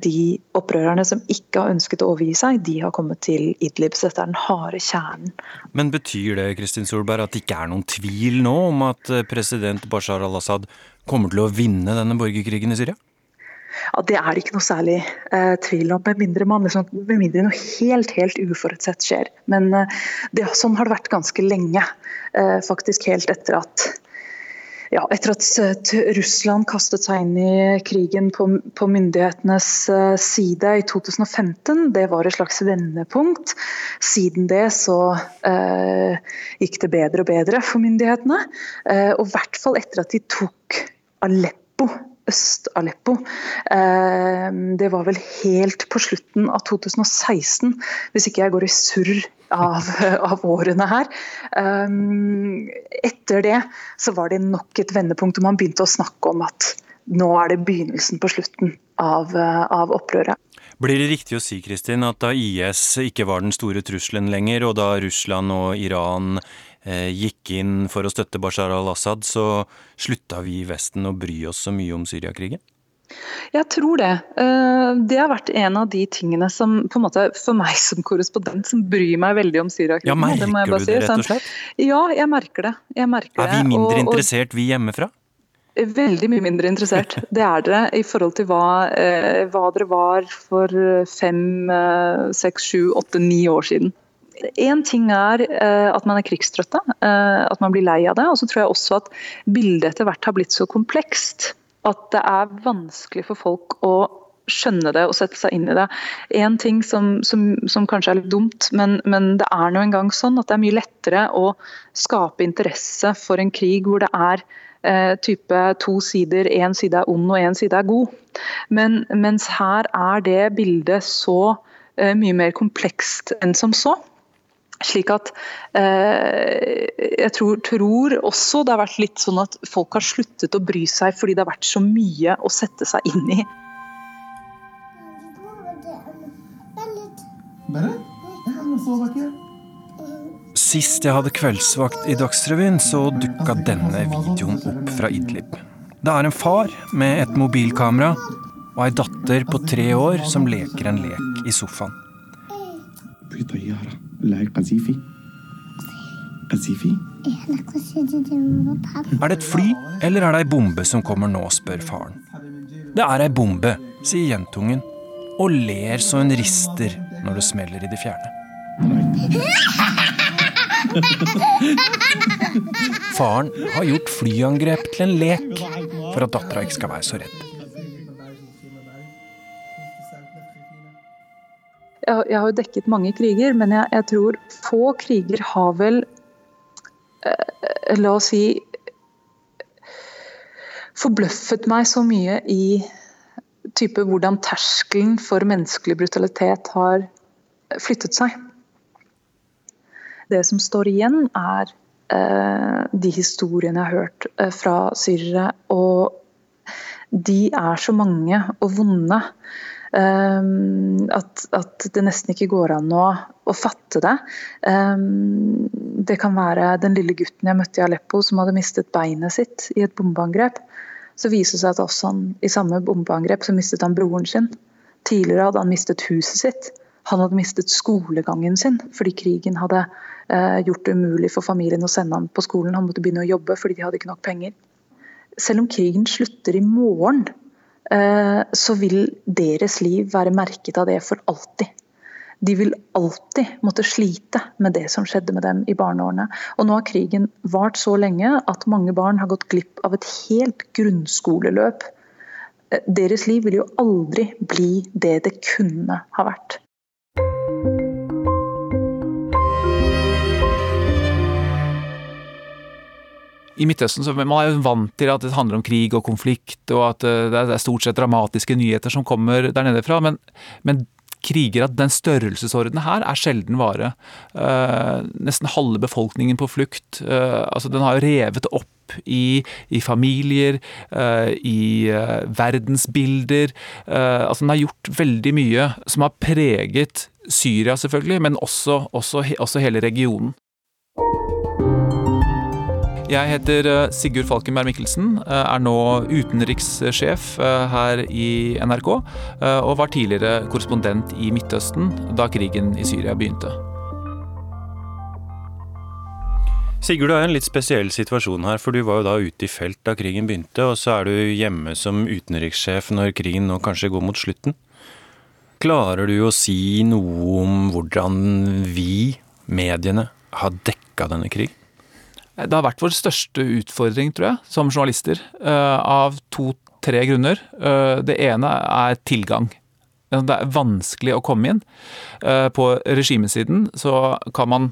De opprørerne som ikke har ønsket å overgi seg, de har kommet til Idlib. Så dette er den harde kjernen. Men betyr det Kristin Solberg, at det ikke er noen tvil nå om at eh, president Bashar al-Assad kommer til å vinne denne borgerkrigen i Syria? Ja, Det er det ikke noe særlig eh, tvil om, med mindre, man, liksom, med mindre noe helt helt uforutsett skjer. Men eh, det, sånn har det vært ganske lenge. Eh, faktisk helt etter at ja, etter at Russland kastet seg inn i krigen på, på, myndighetenes eh, side i 2015, det var et slags vendepunkt. Siden det så eh, gikk det bedre og bedre for myndighetene. Eh, og i hvert fall etter at de tok Aleppo Øst-Aleppo. Eh, det var vel helt på slutten av 2016, hvis ikke jeg går i surr av, av årene her. Eh, etter det så var det nok et vendepunkt, og man begynte å snakke om at nå er det begynnelsen på slutten av, av opprøret. Blir det riktig å si Kristin, at da IS ikke var den store trusselen lenger, og da Russland og Iran Eh, gikk inn for å støtte Bashar al-Assad, så slutta vi i Vesten å bry oss så mye om Syriakrigen? Jeg tror det. Eh, det har vært en av de tingene som på en måte, for meg som korrespondent som bryr meg veldig om Syriakrigen. Ja, merker det du det, rett og slett? Ja, jeg merker det. Jeg merker er vi mindre og, og, interessert, vi hjemmefra? Veldig mye mindre interessert. Det er dere i forhold til hva, eh, hva dere var for fem, seks, sju, åtte, ni år siden. Én ting er at man er krigstrøtte, at man blir lei av det. Og så tror jeg også at bildet etter hvert har blitt så komplekst at det er vanskelig for folk å skjønne det og sette seg inn i det. En ting som, som, som kanskje er litt dumt, men, men det er nå engang sånn at det er mye lettere å skape interesse for en krig hvor det er eh, type to sider, én side er ond og én side er god. Men, mens her er det bildet så eh, mye mer komplekst enn som så. Slik at eh, Jeg tror, tror, også det har vært litt sånn at folk har sluttet å bry seg fordi det har vært så mye å sette seg inn i. Sist jeg hadde kveldsvakt i Dagsrevyen, så dukka denne videoen opp fra Idlib. Det er en far med et mobilkamera og ei datter på tre år som leker en lek i sofaen. Er det et fly, eller er det ei bombe som kommer nå, spør faren. Det er ei bombe, sier jentungen, og ler så hun rister når det smeller i det fjerne. Faren har gjort flyangrep til en lek for at dattera ikke skal være så redd. Jeg, har jo dekket mange kriger, men jeg, jeg tror få kriger har vel eh, La oss si Forbløffet meg så mye i type hvordan terskelen for menneskelig brutalitet har flyttet seg. Det som står igjen, er eh, de historiene jeg har hørt eh, fra syrere. Og de er så mange og vonde eh, at, at, det nesten ikke går an å, å fatte det. Det kan være den lille gutten jeg møtte i Aleppo som hadde mistet beinet sitt i et bombeangrep. Så viser det seg at også han, i samme bombeangrep så mistet han broren sin. Tidligere hadde han mistet huset sitt. Han hadde mistet skolegangen sin fordi krigen hadde gjort det umulig for familien å sende ham på skolen. Han måtte begynne å jobbe fordi de hadde ikke nok penger. Selv om krigen slutter i morgen, eh, så vil deres liv være merket av det for alltid. De vil alltid måtte slite med det som skjedde med dem i barneårene. Og nå har krigen vart så lenge at mange barn har gått glipp av et helt grunnskoleløp. Eh, deres liv vil jo aldri bli det det kunne ha vært. I Midtøsten så Man er jo vant til at det handler om krig og konflikt, og at eh, det er stort sett dramatiske nyheter som kommer der nede fra. Men, men kriger av den størrelsesordenen her er sjelden vare. Uh, nesten halve befolkningen på flukt. Uh, altså Den har jo revet opp i, i familier, uh, i verdensbilder. altså Den har gjort veldig mye som har preget Syria, selvfølgelig, men også, også, også hele regionen. Jeg heter eh, Sigurd Falkenberg Mikkelsen, eh, er nå utenrikssjef eh, her i NRK, og var tidligere korrespondent i Midtøsten da krigen i Syria begynte. Sigurd, du er en litt spesiell situasjon her, for du var jo da ute i felt da krigen begynte, og så er du hjemme som utenrikssjef når krigen nå kanskje går mot slutten. Klarer du å si noe om hvordan vi, mediene, har dekka denne krigen? Det har vært vår største utfordring, tror jeg, som journalister. Eh, av to-tre grunner. Eh, det ene er tilgang. Det er vanskelig å komme inn. Eh, på regimesiden så kan man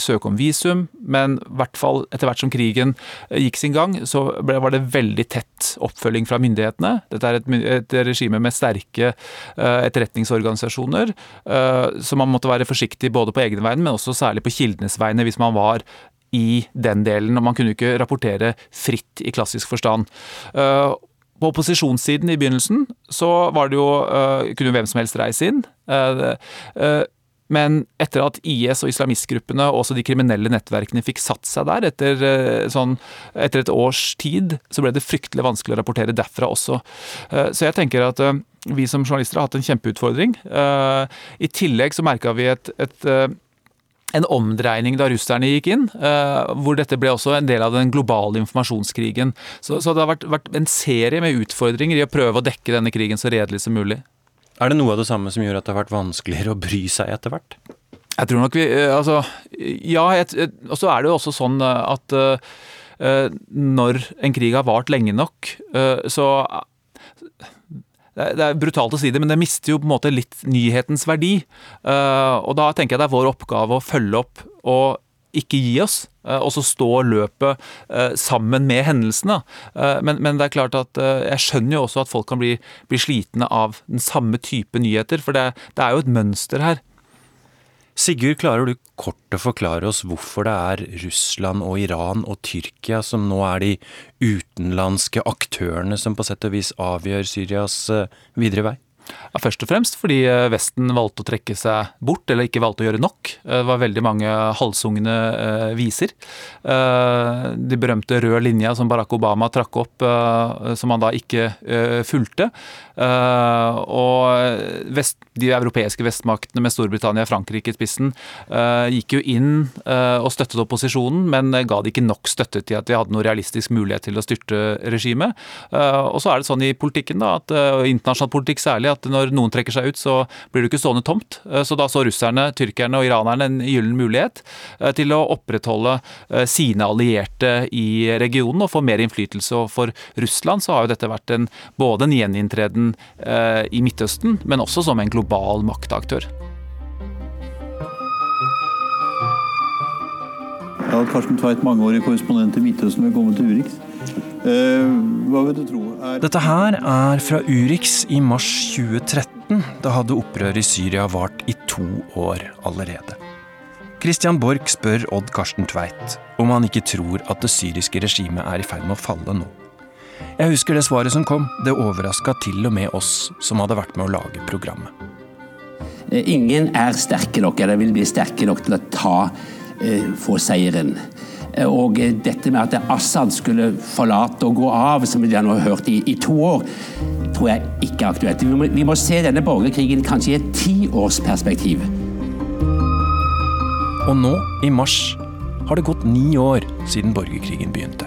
søke om visum, men i hvert fall etter hvert som krigen gikk sin gang, så ble, var det veldig tett oppfølging fra myndighetene. Dette er et, et regime med sterke uh, etterretningsorganisasjoner, uh, så man måtte være forsiktig både på egne vegne, men også særlig på kildenes vegne hvis man var i den delen, og man kunne ikke rapportere fritt i klassisk forstand. Eh, på opposisjonssiden i begynnelsen så var det jo, eh, kunne hvem som helst reise inn. Eh, men etter at IS og islamistgruppene og også de kriminelle nettverkene fikk satt seg der, etter, sånn, etter et års tid, så ble det fryktelig vanskelig å rapportere derfra også. Så jeg tenker at vi som journalister har hatt en kjempeutfordring. I tillegg så merka vi et, et en omdreining da russerne gikk inn, uh, hvor dette ble også en del av den globale informasjonskrigen. Så, så det har vært, vært, en serie med utfordringer i å prøve å dekke denne krigen så redelig som mulig. Er det noe av det samme som gjør at det har vært vanskeligere å bry seg etter hvert? Jeg tror nok vi uh, Altså, ja. Og så er det jo også sånn eh, at når en krig har vart lenge nok, så det er brutalt å si det, men det mister jo på en måte litt nyhetens verdi. Eh, og da tenker jeg det er vår oppgave å følge opp og ikke gi oss, eh, og så stå løpet eh, sammen med hendelsene. Men, men, det er klart at jeg skjønner jo også at folk kan bli, bli slitne av den samme type nyheter, for det, det er jo et mønster her. Sigurd, klarer du kort å forklare oss hvorfor det er Russland og Iran og Tyrkia som nå er de utenlandske aktørene som på sett og vis avgjør Syrias eh, videre vei? Ja, først og fremst fordi eh, Vesten valgte å trekke seg bort, eller ikke valgte å gjøre nok. Eh, det var veldig mange halshugende eh, viser. De berømte røde linja som Barack Obama trakk opp, som han da ikke fulgte. Og vest, de europeiske vestmaktene med Storbritannia og Frankrike i spissen gikk jo inn og støttet opposisjonen, men ga det ikke nok støtte til at de hadde noe realistisk mulighet til å styrte regimet. Og så er det sånn i politikken, da, at, internasjonal politikk særlig, at når noen trekker seg ut, så blir det ikke stående tomt. Så da så russerne, tyrkerne og iranerne en gyllen mulighet til å opprettholde sine allierte i regionen og få mer innflytelse. Og for Russland så har jo dette vært en, både en gjeninntreden i Midtøsten, men også som en global maktaktør. Ja, Karsten Tveit, mangeårig korrespondent i Midtøsten. Velkommen til Urix. Eh, hva vil du tro er Dette her er fra Urix i mars 2013. Da hadde opprøret i Syria vart i to år allerede. Christian Borch spør Odd Karsten Tveit om han ikke tror at det syriske regimet er i ferd med å falle nå. Jeg husker det svaret som kom. Det overraska til og med oss som hadde vært med å lage programmet. Eh, ingen er sterke nok, eller vil bli sterke nok til å ta Eh, få seieren. Eh, og dette med at Assad skulle forlate og gå av, som vi nå har hørt i, i, to år, tror jeg ikke er aktuelt. Vi må, vi må se denne borgerkrigen kanskje i et tiårsperspektiv. Og nå, i mars, har det gått ni år siden borgerkrigen begynte.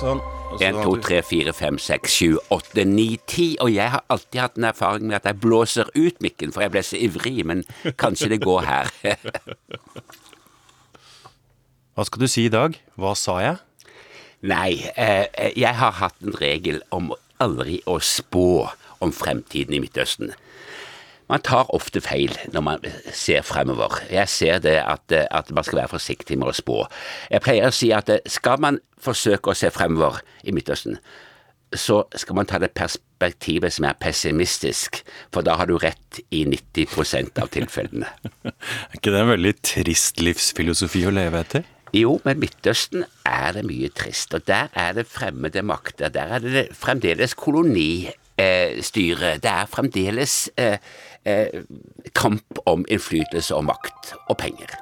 Sånn. 1, 2, 3, 4, 5, 6, 7, 8, 9, 10. Og jeg har alltid hatt en erfaring med at jeg blåser ut mikken, for jeg ble så ivrig. Men kanskje det går her. Hva skal du si i dag? Hva sa jeg? Nei, eh, jeg har hatt en regel om aldri å spå om fremtiden i Midtøsten. Man tar ofte feil når man ser fremover. Jeg ser det at, at, man skal være forsiktig med å spå. Jeg pleier å si at skal man forsøke å se fremover i Midtøsten, så skal man ta det perspektivet som er pessimistisk, for da har du rett i 90% av tilfellene. er ikke det en veldig trist livsfilosofi å leve etter? Jo, men Midtøsten er det mye trist, og der er det fremmede makter. Der er det fremdeles kolonistyre. Det er fremdeles eh, eh, kamp om innflytelse og makt og penger.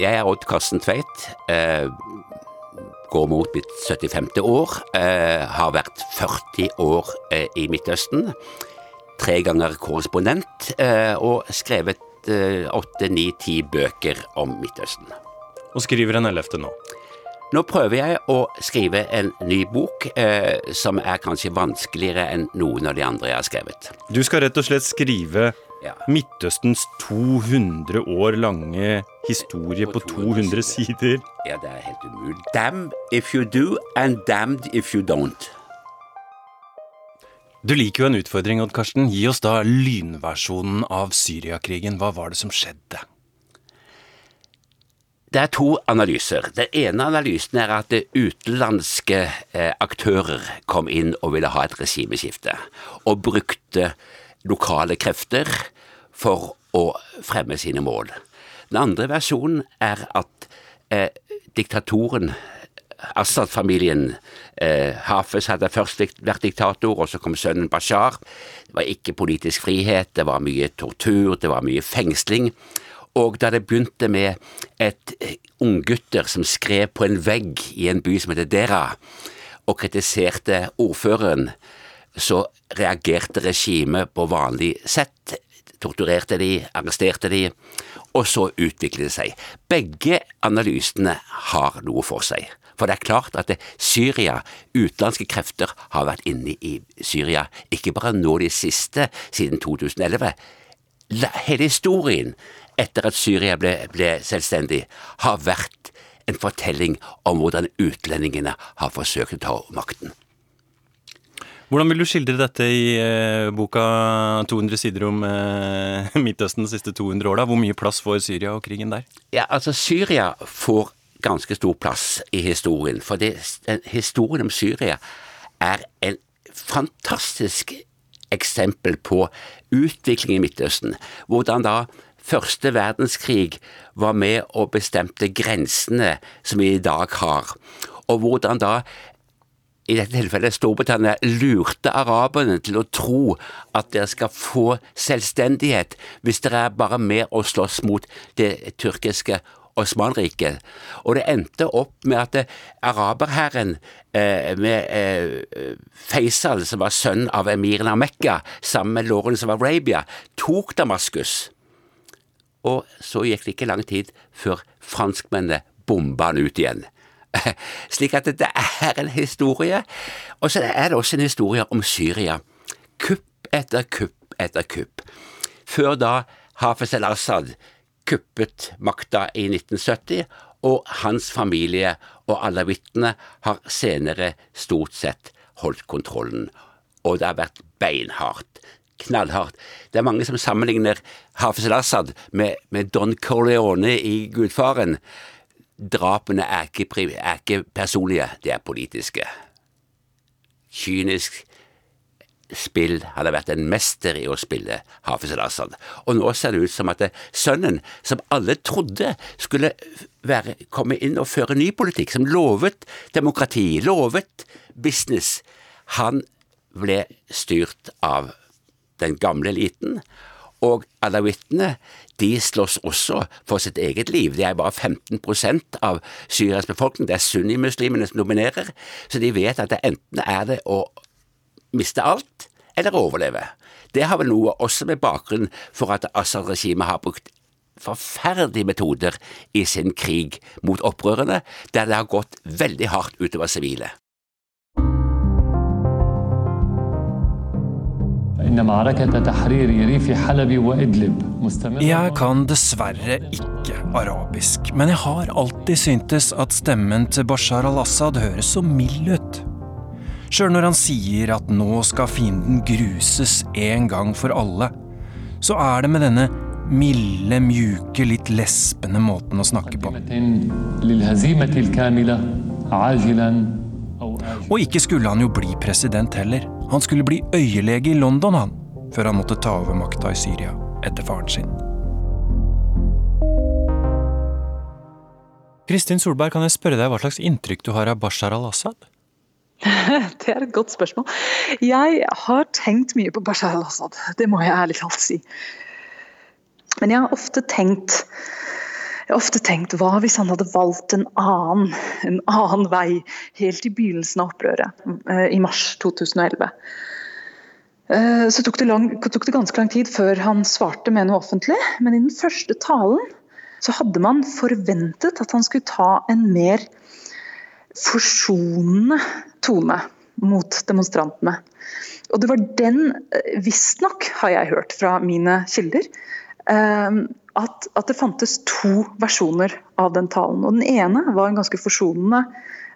Jeg er Odd Karsten Tveit. Eh, går mot mitt 75. år. Eh, har vært 40 år eh, i Midtøsten. Tre ganger korrespondent, eh, og skrevet eh, åtte, ni, ti bøker om Midtøsten. Og skriver en ellevte nå? Nå prøver jeg å skrive en ny bok eh, som er kanskje vanskeligere enn noen av de andre jeg har skrevet. Du skal rett og slett skrive ja. Midtøstens 200 år lange historie på, på 200 sider? Ja, det er helt umulig. Damn if you do, and damned if you don't. Du liker jo en utfordring, Odd Karsten. Gi oss da lynversjonen av Syriakrigen. Hva var det som skjedde? Det er to analyser. Den ene analysen er at utenlandske eh, aktører kom inn og ville ha et regimeskifte, og brukte lokale krefter for å fremme sine mål. Den andre versjonen er at eh, diktatoren Assad-familien eh, Hafez hadde først vært diktator, og så kom sønnen Bashar. Det var ikke politisk frihet, det var mye tortur, det var mye fengsling. Og da det begynte med et eh, unggutter som skrev på en vegg i en by som heter Dera, og kritiserte ordføreren, så reagerte regimet på vanlig sett. Torturerte de, arresterte de, og så utviklet det seg. Begge analysene har noe for seg. For det er klart at Syria, utenlandske krefter, har vært inne i Syria, ikke bare nå de siste, siden 2011. Hele historien etter at Syria ble, ble selvstendig, har vært en fortelling om hvordan utlendingene har forsøkt å ta makten. Hvordan vil du skildre dette i eh, boka 200 sider om eh, Midtøsten de siste 200 åra? Hvor mye plass får Syria og krigen der? Ja, altså Syria får ganske stor plass i historien. For det, historien om Syria er en fantastisk eksempel på utvikling i Midtøsten. Hvordan da første verdenskrig var med og bestemte grensene som vi i dag har, og hvordan da i dette tilfellet Storbritannia lurte araberne til å tro at dere skal få selvstendighet hvis dere er bare med og slåss mot det tyrkiske Osmanriket. Og det endte opp med at araberherren eh, med eh, Faisal, som var sønn av emiren av Mekka, sammen med Lawrence of Arabia, tok Damaskus og så gikk det ikke lang tid før franskmennene bomba han ut igjen. Slik at det er en historie. Og så er det også en historie om Syria. Kupp etter kupp etter kupp. Før da Hafez el-Assad kuppet makta i 1970, og hans familie og alawittene har senere stort sett holdt kontrollen. Og det har vært beinhardt. Knallhardt. Det er mange som sammenligner Hafez al-Assad med, med Don Corleone i Gudfaren. Drapene er ikke, er ikke personlige, de er politiske. Kynisk spill hadde vært en mester i å spille Hafez al-Assad. Og nå ser det ut som at sønnen, som alle trodde skulle være, komme inn og føre ny politikk, som lovet demokrati, lovet business, han ble styrt av den gamle eliten. Og alawittene de slåss også for sitt eget liv. De er bare 15% av Syrias befolkning. Det er sunnimuslimene som dominerer, så de vet at det enten er det å miste alt eller overleve. Det har vel noe også med bakgrunn for at Assad-regimet har brukt forferdelige metoder i sin krig mot opprørerne, der det har gått veldig hardt utover sivile. Jeg kan dessverre ikke arabisk, men jeg har alltid syntes at stemmen til Bashar al-Assad høres så mild ut. Sjøl når han sier at nå skal fienden gruses en gang for alle, så er det med denne milde, mjuke, litt lespende måten å snakke på. Og ikke skulle han jo bli president heller. Han skulle bli øyelege i London, han, før han måtte ta over makta i Syria etter faren sin. Kristin Solberg, kan jeg spørre deg hva slags inntrykk du har av Bashar al-Assad? Det er et godt spørsmål. Jeg har tenkt mye på Bashar al-Assad, det må jeg ærlig talt si. Men jeg har ofte tenkt jeg har ofte tenkt hva hvis han hadde valgt en annen, en annen vei helt i begynnelsen av opprøret eh, i mars 2011. Eh, så tok det, lang, tok det ganske lang tid før han svarte med noe offentlig, men i den første talen så hadde man forventet at han skulle ta en mer forsonende tone mot demonstrantene. Og det var den, eh, visstnok har jeg hørt fra mine kilder, at, at, det fantes to versjoner av den talen. Og Den ene var en ganske forsonende,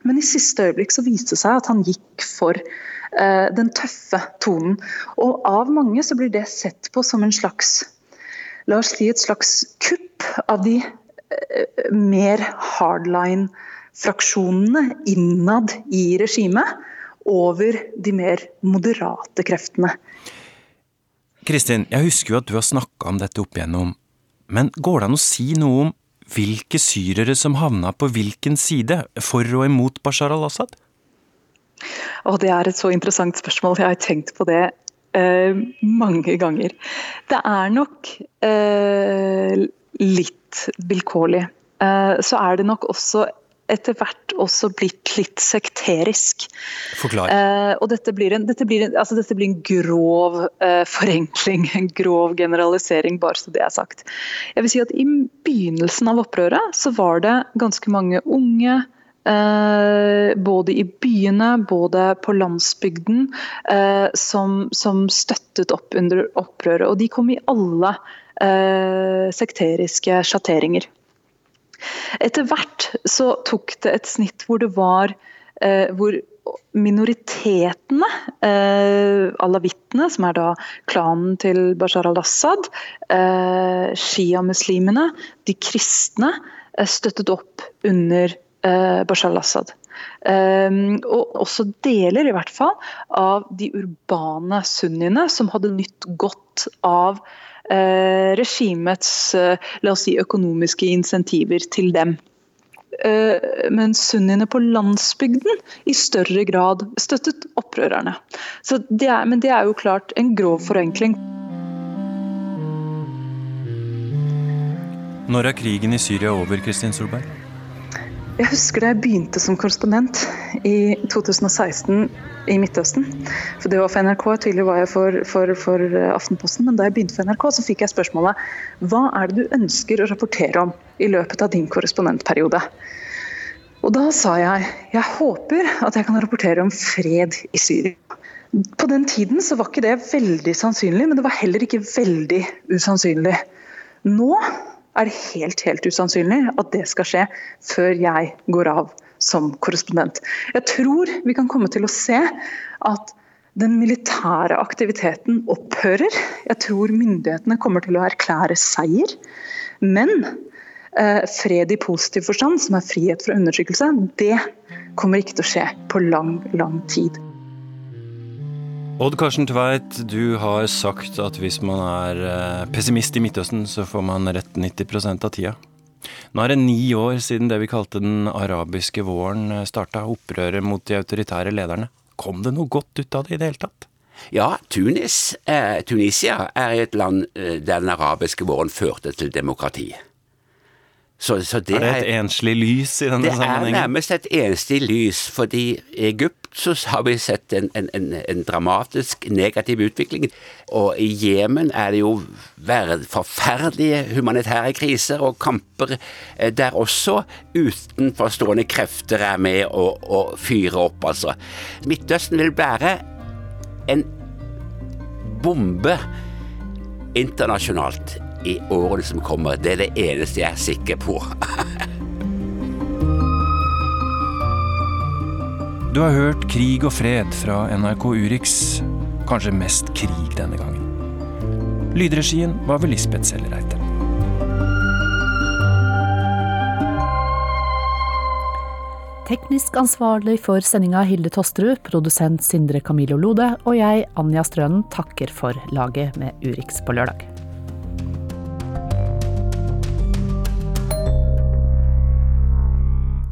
men i siste øyeblikk så viste det seg at han gikk for eh, den tøffe tonen. Og av mange så blir det sett på som en slags La oss si et slags kupp av de eh, mer hardline fraksjonene innad i regimet over de mer moderate kreftene. Kristin, jeg husker jo at du har snakka om dette opp igjennom, men går det an å si noe om hvilke syrere som havna på hvilken side, for og imot Bashar al-Assad? Og det er et så interessant spørsmål. Jeg har tenkt på det eh, mange ganger. Det er nok eh, litt vilkårlig. Eh, så er det nok også etter hvert også blitt litt sekterisk. Forklar. Eh, og dette blir, en, dette, blir en, altså dette blir en, grov eh, forenkling, en grov generalisering, bare så det er sagt. Jeg vil si at I begynnelsen av opprøret så var det ganske mange unge Eh, både i byene, både på landsbygden, eh, som, som, støttet opp under opprøret. Og de kom i alle eh, sekteriske sjatteringer. Etter hvert så tok det et snitt hvor det var eh, hvor minoritetene, eh, alawittene, som er da klanen til Bashar al-Assad, eh, sjiamuslimene, de kristne, eh, støttet opp under eh, Bashar al-Assad. Um, og også deler i hvert fall av de urbane sunniene som hadde nytt godt av eh, regimets eh, la oss si, økonomiske insentiver til dem. Eh, men sunniene på landsbygden i større grad støttet opprørerne. Det er, men det er jo klart en grov forenkling. Når er krigen i Syria over, Kristin Solberg? Jeg husker da jeg begynte som korrespondent i 2016 i Midtøsten. For Det var for NRK, tidligere var jeg for, for, for, Aftenposten. Men da jeg begynte for NRK, så fikk jeg spørsmålet hva er det du ønsker å rapportere om i løpet av din korrespondentperiode? Og da sa jeg jeg håper at jeg kan rapportere om fred i Syria. På den tiden så var ikke det veldig sannsynlig, men det var heller ikke veldig usannsynlig. Nå er det helt, helt usannsynlig at det skal skje før jeg går av som korrespondent. Jeg tror vi kan komme til å se at den militære aktiviteten opphører. Jeg tror myndighetene kommer til å erklære seier. Men eh, fred i positiv forstand, som er frihet fra undertrykkelse, det kommer ikke til å skje på lang, lang tid. Odd Karsten Tveit, du har sagt at hvis man er eh, pessimist i Midtøsten, så får man rett 90% av tida. Nå er det ni år siden det vi kalte den arabiske våren eh, starta, opprøret mot de autoritære lederne. Kom det noe godt ut av det i det hele tatt? Ja, Tunis, eh, Tunisia er et land eh, der den arabiske våren førte til demokrati. Så, så det er det et enslig lys i denne sammenhengen? Det er nærmest et enslig lys, fordi i Egypt så har vi sett en, en, en, en dramatisk negativ utvikling. Og i Jemen er det jo forferdelige humanitære kriser og kamper eh, der også utenforstående krefter er med å, å fyre opp, altså. Midtøsten vil være en bombe internasjonalt i årene som kommer. Det er det eneste jeg er sikker på. du har hørt Krig og fred fra NRK Urix. Kanskje mest krig denne gangen. Lydregien var ved Lisbeth Sellereite. Teknisk ansvarlig for sendinga Hilde Tosterud, produsent Sindre Camillo Lode og jeg, Anja Strønen, takker for laget med Urix på lørdag.